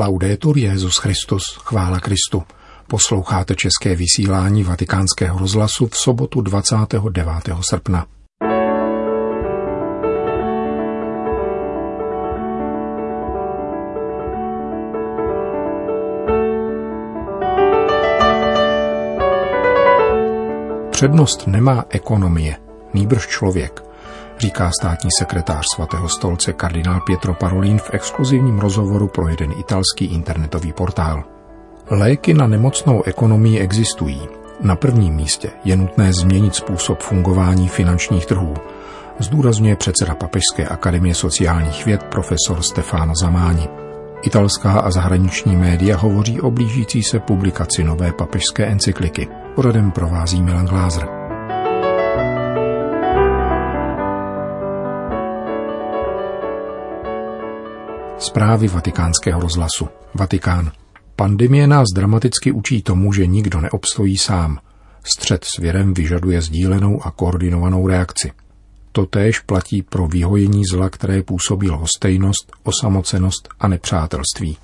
Laudetur Jezus Christus, chvála Kristu. Posloucháte české vysílání Vatikánského rozhlasu v sobotu 29. srpna. Přednost nemá ekonomie, nýbrž člověk, říká státní sekretář svatého stolce kardinál Pietro Parolin v exkluzivním rozhovoru pro jeden italský internetový portál. Léky na nemocnou ekonomii existují. Na prvním místě je nutné změnit způsob fungování finančních trhů, zdůrazňuje předseda Papežské akademie sociálních věd profesor Stefano Zamáni. Italská a zahraniční média hovoří o blížící se publikaci nové papežské encykliky. Poradem provází Milan Glázer. Zprávy vatikánského rozhlasu. Vatikán. Pandemie nás dramaticky učí tomu, že nikdo neobstojí sám. Střed s věrem vyžaduje sdílenou a koordinovanou reakci. Totéž platí pro vyhojení zla, které působí lhostejnost, osamocenost a nepřátelství.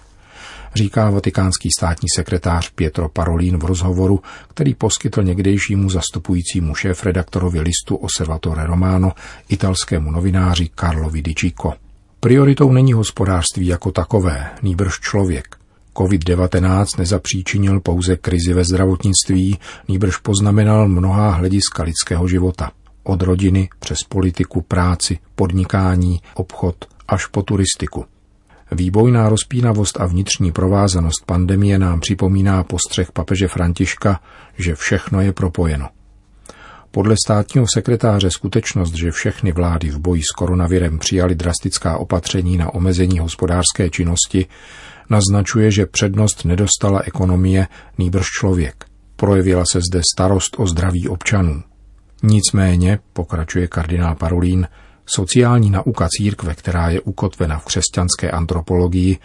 Říká vatikánský státní sekretář Pietro Parolin v rozhovoru, který poskytl někdejšímu zastupujícímu šéf-redaktorovi listu Osservatore Romano, italskému novináři Carlovi Di. Prioritou není hospodářství jako takové, nýbrž člověk. COVID-19 nezapříčinil pouze krizi ve zdravotnictví, nýbrž poznamenal mnohá hlediska lidského života. Od rodiny přes politiku, práci, podnikání, obchod až po turistiku. Výbojná rozpínavost a vnitřní provázanost pandemie nám připomíná postřeh papeže Františka, že všechno je propojeno. Podle státního sekretáře skutečnost, že všechny vlády v boji s koronavirem přijali drastická opatření na omezení hospodářské činnosti, naznačuje, že přednost nedostala ekonomie, nýbrž člověk. Projevila se zde starost o zdraví občanů. Nicméně, pokračuje kardinál Parolín, sociální nauka církve, která je ukotvena v křesťanské antropologii,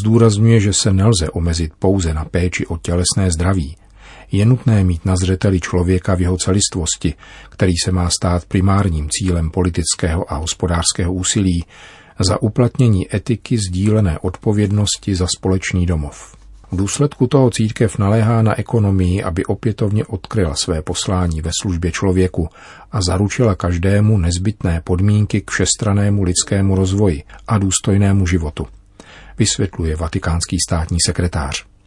zdůrazňuje, že se nelze omezit pouze na péči o tělesné zdraví, je nutné mít na zřeteli člověka v jeho celistvosti, který se má stát primárním cílem politického a hospodářského úsilí, za uplatnění etiky sdílené odpovědnosti za společný domov. V důsledku toho církev naléhá na ekonomii, aby opětovně odkryla své poslání ve službě člověku a zaručila každému nezbytné podmínky k všestranému lidskému rozvoji a důstojnému životu, vysvětluje vatikánský státní sekretář.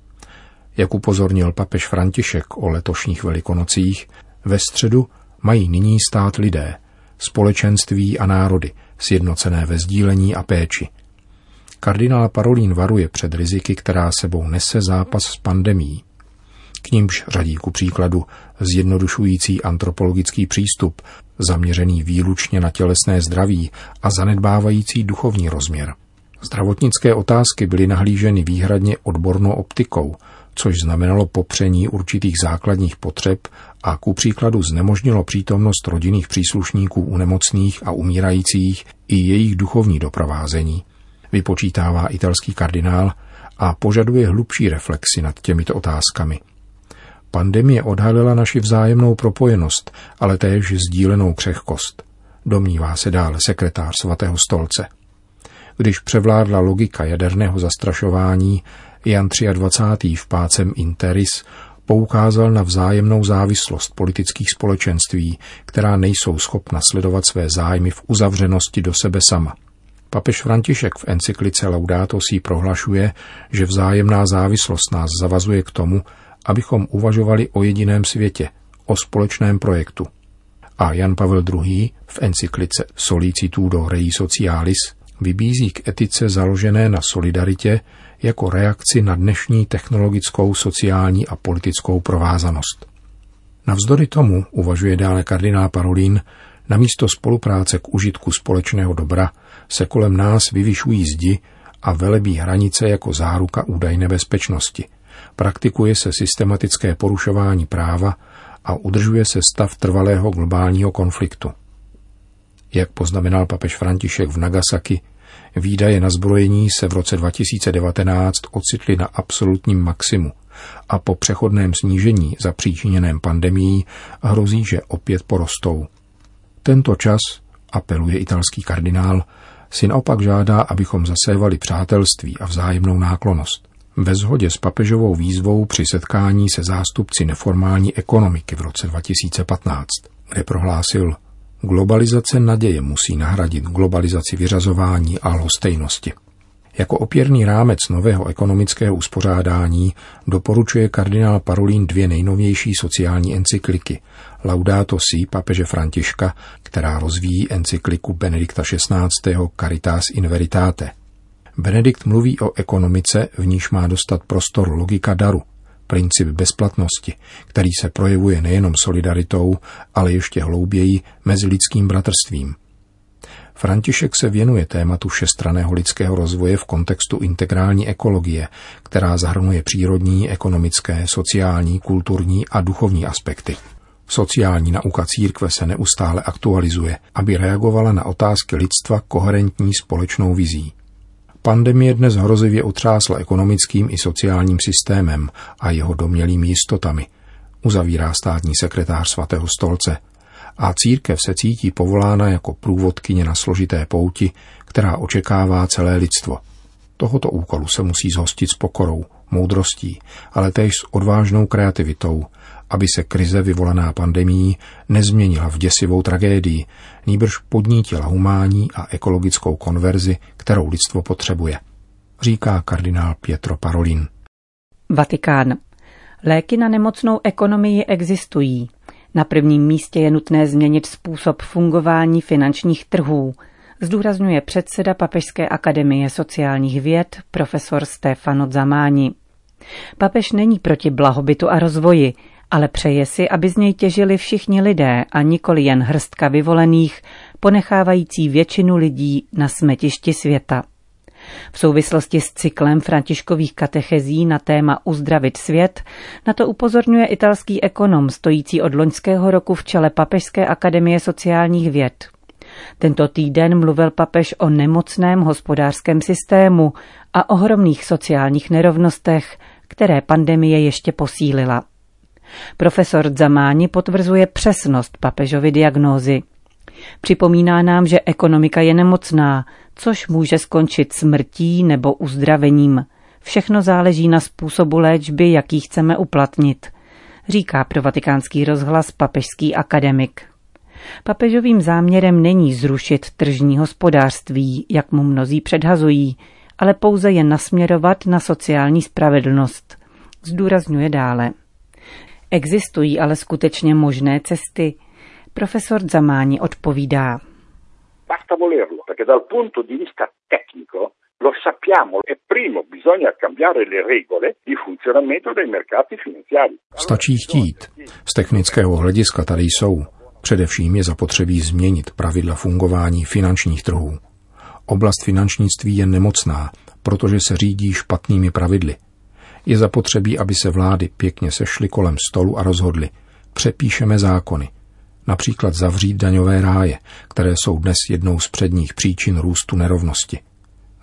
Jak upozornil papež František o letošních velikonocích, ve středu mají nyní stát lidé, společenství a národy, sjednocené ve sdílení a péči. Kardinál Parolín varuje před riziky, která sebou nese zápas s pandemí. K nímž řadí ku příkladu zjednodušující antropologický přístup, zaměřený výlučně na tělesné zdraví a zanedbávající duchovní rozměr. Zdravotnické otázky byly nahlíženy výhradně odbornou optikou, což znamenalo popření určitých základních potřeb a ku příkladu znemožnilo přítomnost rodinných příslušníků u nemocných a umírajících i jejich duchovní doprovázení, vypočítává italský kardinál a požaduje hlubší reflexi nad těmito otázkami. Pandemie odhalila naši vzájemnou propojenost, ale též sdílenou křehkost, domnívá se dále sekretář svatého stolce. Když převládla logika jaderného zastrašování, Jan 23. v pácem Interis poukázal na vzájemnou závislost politických společenství, která nejsou schopna sledovat své zájmy v uzavřenosti do sebe sama. Papež František v encyklice Laudato si prohlašuje, že vzájemná závislost nás zavazuje k tomu, abychom uvažovali o jediném světě, o společném projektu. A Jan Pavel II. v encyklice Solicitudo Rei Socialis vybízí k etice založené na solidaritě jako reakci na dnešní technologickou, sociální a politickou provázanost. Navzdory tomu, uvažuje dále kardinál Parolín, na místo spolupráce k užitku společného dobra se kolem nás vyvyšují zdi a velebí hranice jako záruka údajné bezpečnosti. Praktikuje se systematické porušování práva a udržuje se stav trvalého globálního konfliktu. Jak poznamenal papež František v Nagasaki, Výdaje na zbrojení se v roce 2019 ocitly na absolutním maximu a po přechodném snížení zapříčiněném pandemií hrozí, že opět porostou. Tento čas, apeluje italský kardinál, Syn opak žádá, abychom zasévali přátelství a vzájemnou náklonost. Ve shodě s papežovou výzvou při setkání se zástupci neformální ekonomiky v roce 2015, kde prohlásil, globalizace naděje musí nahradit globalizaci vyřazování a lhostejnosti. Jako opěrný rámec nového ekonomického uspořádání doporučuje kardinál Parolín dvě nejnovější sociální encykliky Laudato Si papeže Františka, která rozvíjí encykliku Benedikta XVI. Caritas in Veritate. Benedikt mluví o ekonomice, v níž má dostat prostor logika daru, princip bezplatnosti, který se projevuje nejenom solidaritou, ale ještě hlouběji mezi lidským bratrstvím – František se věnuje tématu všestraného lidského rozvoje v kontextu integrální ekologie, která zahrnuje přírodní, ekonomické, sociální, kulturní a duchovní aspekty. Sociální nauka církve se neustále aktualizuje, aby reagovala na otázky lidstva koherentní společnou vizí. Pandemie dnes hrozivě otřásla ekonomickým i sociálním systémem a jeho domělými jistotami, uzavírá státní sekretář svatého stolce – a církev se cítí povolána jako průvodkyně na složité pouti, která očekává celé lidstvo. Tohoto úkolu se musí zhostit s pokorou, moudrostí, ale též s odvážnou kreativitou, aby se krize vyvolaná pandemí nezměnila v děsivou tragédii, nýbrž podnítila humání a ekologickou konverzi, kterou lidstvo potřebuje, říká kardinál Pietro Parolin. Vatikán. Léky na nemocnou ekonomii existují. Na prvním místě je nutné změnit způsob fungování finančních trhů, zdůrazňuje předseda Papežské akademie sociálních věd profesor Stefano Zamáni. Papež není proti blahobytu a rozvoji, ale přeje si, aby z něj těžili všichni lidé a nikoli jen hrstka vyvolených, ponechávající většinu lidí na smetišti světa. V souvislosti s cyklem františkových katechezí na téma Uzdravit svět na to upozorňuje italský ekonom stojící od loňského roku v čele Papežské akademie sociálních věd. Tento týden mluvil papež o nemocném hospodářském systému a ohromných sociálních nerovnostech, které pandemie ještě posílila. Profesor Zamáni potvrzuje přesnost papežovy diagnózy. Připomíná nám, že ekonomika je nemocná, což může skončit smrtí nebo uzdravením. Všechno záleží na způsobu léčby, jaký chceme uplatnit, říká pro vatikánský rozhlas papežský akademik. Papežovým záměrem není zrušit tržní hospodářství, jak mu mnozí předhazují, ale pouze je nasměrovat na sociální spravedlnost. Zdůrazňuje dále. Existují ale skutečně možné cesty. Profesor Zamáni odpovídá. Basta volerlo, perché dal punto di vista tecnico lo sappiamo e primo bisogna cambiare le regole di funzionamento dei mercati finanziari. Stačí chtít. Z technického hlediska tady jsou. Především je zapotřebí změnit pravidla fungování finančních trhů. Oblast finančnictví je nemocná, protože se řídí špatnými pravidly. Je zapotřebí, aby se vlády pěkně sešly kolem stolu a rozhodly. Přepíšeme zákony – například zavřít daňové ráje, které jsou dnes jednou z předních příčin růstu nerovnosti.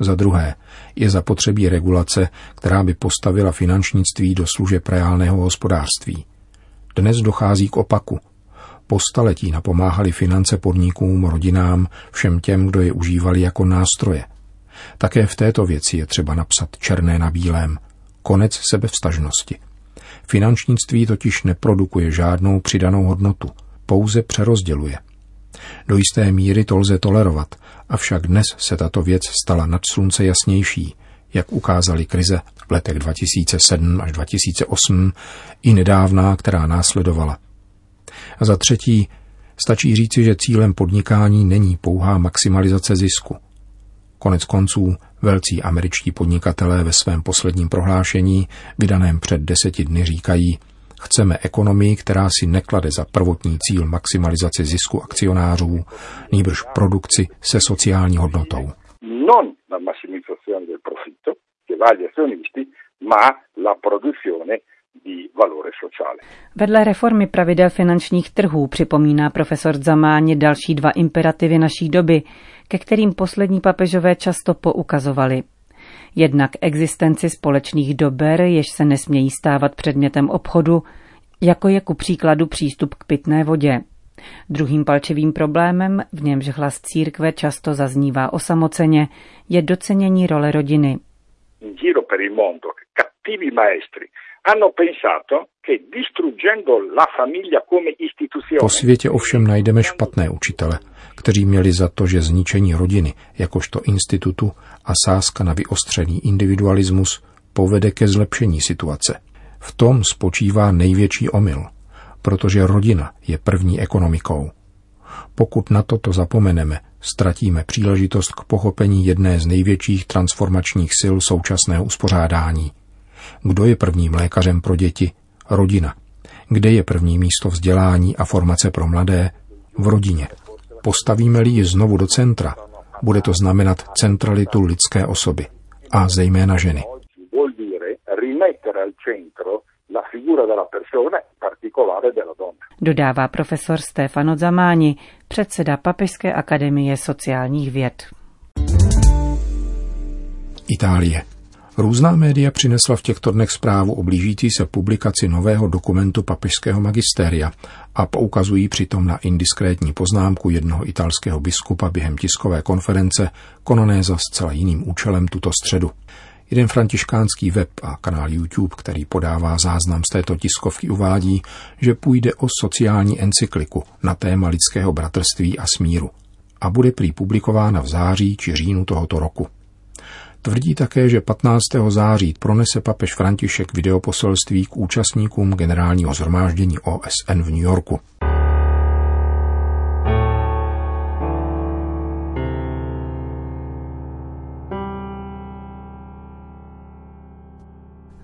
Za druhé, je zapotřebí regulace, která by postavila finančnictví do služeb reálného hospodářství. Dnes dochází k opaku. Po staletí napomáhali finance podnikům, rodinám, všem těm, kdo je užívali jako nástroje. Také v této věci je třeba napsat černé na bílém. Konec sebevstažnosti. Finančnictví totiž neprodukuje žádnou přidanou hodnotu – pouze přerozděluje. Do jisté míry to lze tolerovat, avšak dnes se tato věc stala nad slunce jasnější, jak ukázaly krize v letech 2007 až 2008 i nedávná, která následovala. A za třetí, stačí říci, že cílem podnikání není pouhá maximalizace zisku. Konec konců velcí američtí podnikatelé ve svém posledním prohlášení, vydaném před deseti dny, říkají, Chceme ekonomii, která si neklade za prvotní cíl maximalizaci zisku akcionářů, nýbrž produkci se sociální hodnotou. Non la massimizzazione del profitto che va agli azionisti, ma la produzione Vedle reformy pravidel finančních trhů připomíná profesor Zamáni další dva imperativy naší doby, ke kterým poslední papežové často poukazovali. Jednak existenci společných dober, jež se nesmějí stávat předmětem obchodu, jako je ku příkladu přístup k pitné vodě. Druhým palčivým problémem, v němž hlas církve často zaznívá osamoceně, je docenění role rodiny. In giro per il mondo, cattivi maestri hanno pensato che distruggendo la famiglia come istituzione... Po světě ovšem najdeme špatné učitele, kteří měli za to, že zničení rodiny jakožto institutu a sázka na vyostřený individualismus povede ke zlepšení situace. V tom spočívá největší omyl, protože rodina je první ekonomikou. Pokud na toto zapomeneme, ztratíme příležitost k pochopení jedné z největších transformačních sil současného uspořádání. Kdo je prvním lékařem pro děti? Rodina. Kde je první místo vzdělání a formace pro mladé? V rodině. Postavíme-li ji znovu do centra, bude to znamenat centralitu lidské osoby a zejména ženy. Dodává profesor Stefano Zamáni, předseda Papežské akademie sociálních věd. Itálie. Různá média přinesla v těchto dnech zprávu o blížící se publikaci nového dokumentu papežského magistéria a poukazují přitom na indiskrétní poznámku jednoho italského biskupa během tiskové konference, konané za zcela jiným účelem tuto středu. Jeden františkánský web a kanál YouTube, který podává záznam z této tiskovky, uvádí, že půjde o sociální encykliku na téma lidského bratrství a smíru a bude prý publikována v září či říjnu tohoto roku. Tvrdí také, že 15. září pronese papež František videoposelství k účastníkům generálního zhromáždění OSN v New Yorku.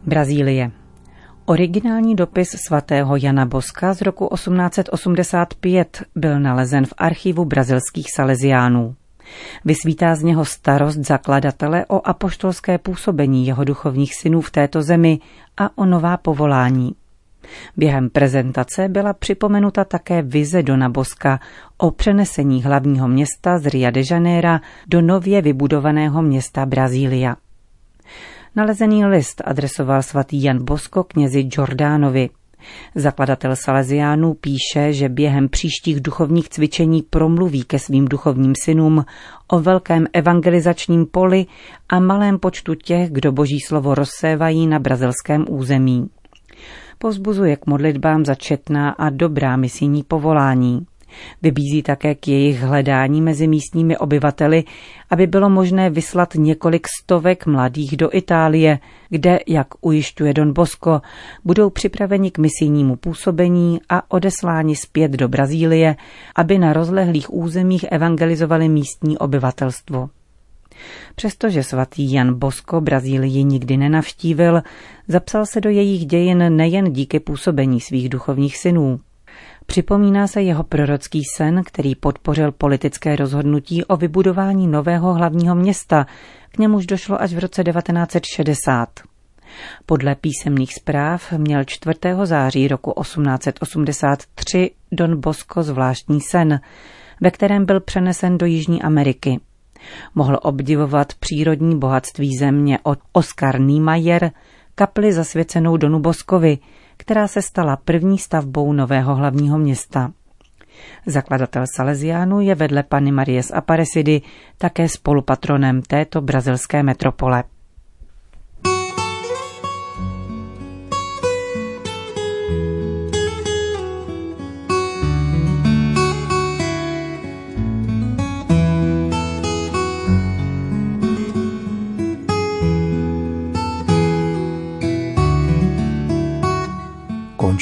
Brazílie. Originální dopis svatého Jana Boska z roku 1885 byl nalezen v archivu brazilských salesiánů. Vysvítá z něho starost zakladatele o apoštolské působení jeho duchovních synů v této zemi a o nová povolání. Během prezentace byla připomenuta také vize Dona Boska o přenesení hlavního města z Rio de Janeiro do nově vybudovaného města Brazília. Nalezený list adresoval svatý Jan Bosko knězi Jordánovi. Zakladatel Salesiánů píše, že během příštích duchovních cvičení promluví ke svým duchovním synům o velkém evangelizačním poli a malém počtu těch, kdo boží slovo rozsévají na brazilském území. Pozbuzuje k modlitbám za četná a dobrá misijní povolání. Vybízí také k jejich hledání mezi místními obyvateli, aby bylo možné vyslat několik stovek mladých do Itálie, kde, jak ujišťuje Don Bosco, budou připraveni k misijnímu působení a odesláni zpět do Brazílie, aby na rozlehlých územích evangelizovali místní obyvatelstvo. Přestože svatý Jan Bosko Brazílii nikdy nenavštívil, zapsal se do jejich dějin nejen díky působení svých duchovních synů. Připomíná se jeho prorocký sen, který podpořil politické rozhodnutí o vybudování nového hlavního města, k němuž došlo až v roce 1960. Podle písemných zpráv měl 4. září roku 1883 Don Bosco zvláštní sen, ve kterém byl přenesen do Jižní Ameriky. Mohl obdivovat přírodní bohatství země od Oscar Niemeyer, kapli zasvěcenou Donu Boskovi, která se stala první stavbou nového hlavního města. Zakladatel Salesiánu je vedle Pany Marie z Aparecidy také spolupatronem této brazilské metropole.